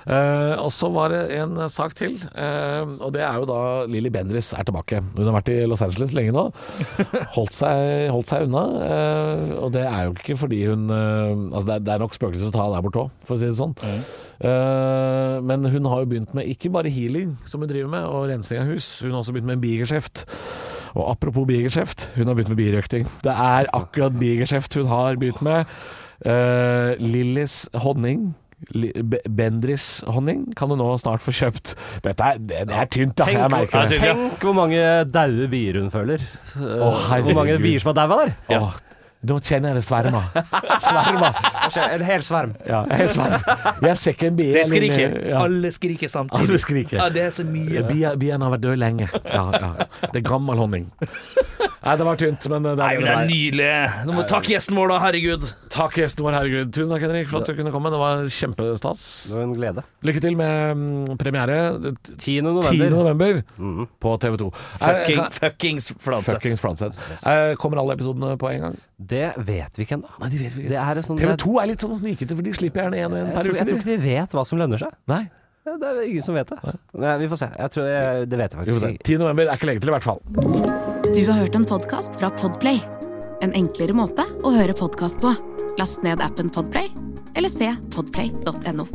Eh, og så var det en sak til, eh, og det er jo da Lilly Bendriss er tilbake. Hun har vært i Los Angeles lenge nå. Holdt seg, holdt seg unna. eh, og det er jo ikke fordi hun eh, Altså det er, det er nok spøkelser å ta der borte òg, for å si det sånn. Eh, men hun har jo begynt med ikke bare healing, som hun driver med, og rensing av hus. Hun har også begynt med en bigeskjeft. Og apropos bigeskjeft, hun har begynt med birøkting. Det er akkurat bigeskjeft hun har begynt med. Uh, Lillys honning. Li- Be- Bendris honning kan du nå snart få kjøpt. Dette er, det, det er tynt, da. Jeg merker det. tenk hvor mange daue bier hun føler. Å, hvor mange bier som har daua der. Åh, nå kjenner jeg det svermer. Svermer. En hel sverm. Ja, helt sverm. Jeg ser ikke en bie. Det skriker. Ja. Alle skriker samtidig. Alle skriker. Ja, det er så mye. Bien- Bien har vært død lenge. Ja, ja. Det er gammel honning. Nei, det var tynt, men det Nei, er men det er nydelig. Du må takke gjesten vår, da. Herregud. Takk, gjesten vår. Herregud. Tusen takk, Henrik, for at du kunne komme. Det var kjempestas. Det var en glede. Lykke til med mm, premiere 10. november. 10. november på TV 2. Fucking, fuckings Flanseth. Fuckings Fladseth. Eh, Kommer alle episodene på en gang? Det vet vi ikke ennå. Nei, de vet vi Det er sånn TV 2 er litt sånn snikete, for de slipper gjerne én og én jeg, per tror, jeg tror ikke de vet hva som lønner seg. Nei, Ja, Det er ingen som vet det. Nei, vi får se. Jeg tror jeg, det vet jeg faktisk ikke. 10. november er ikke lenge til, i hvert fall. Du har hørt en podkast fra Podplay. En enklere måte å høre podkast på. Last ned appen Podplay, eller se podplay.no.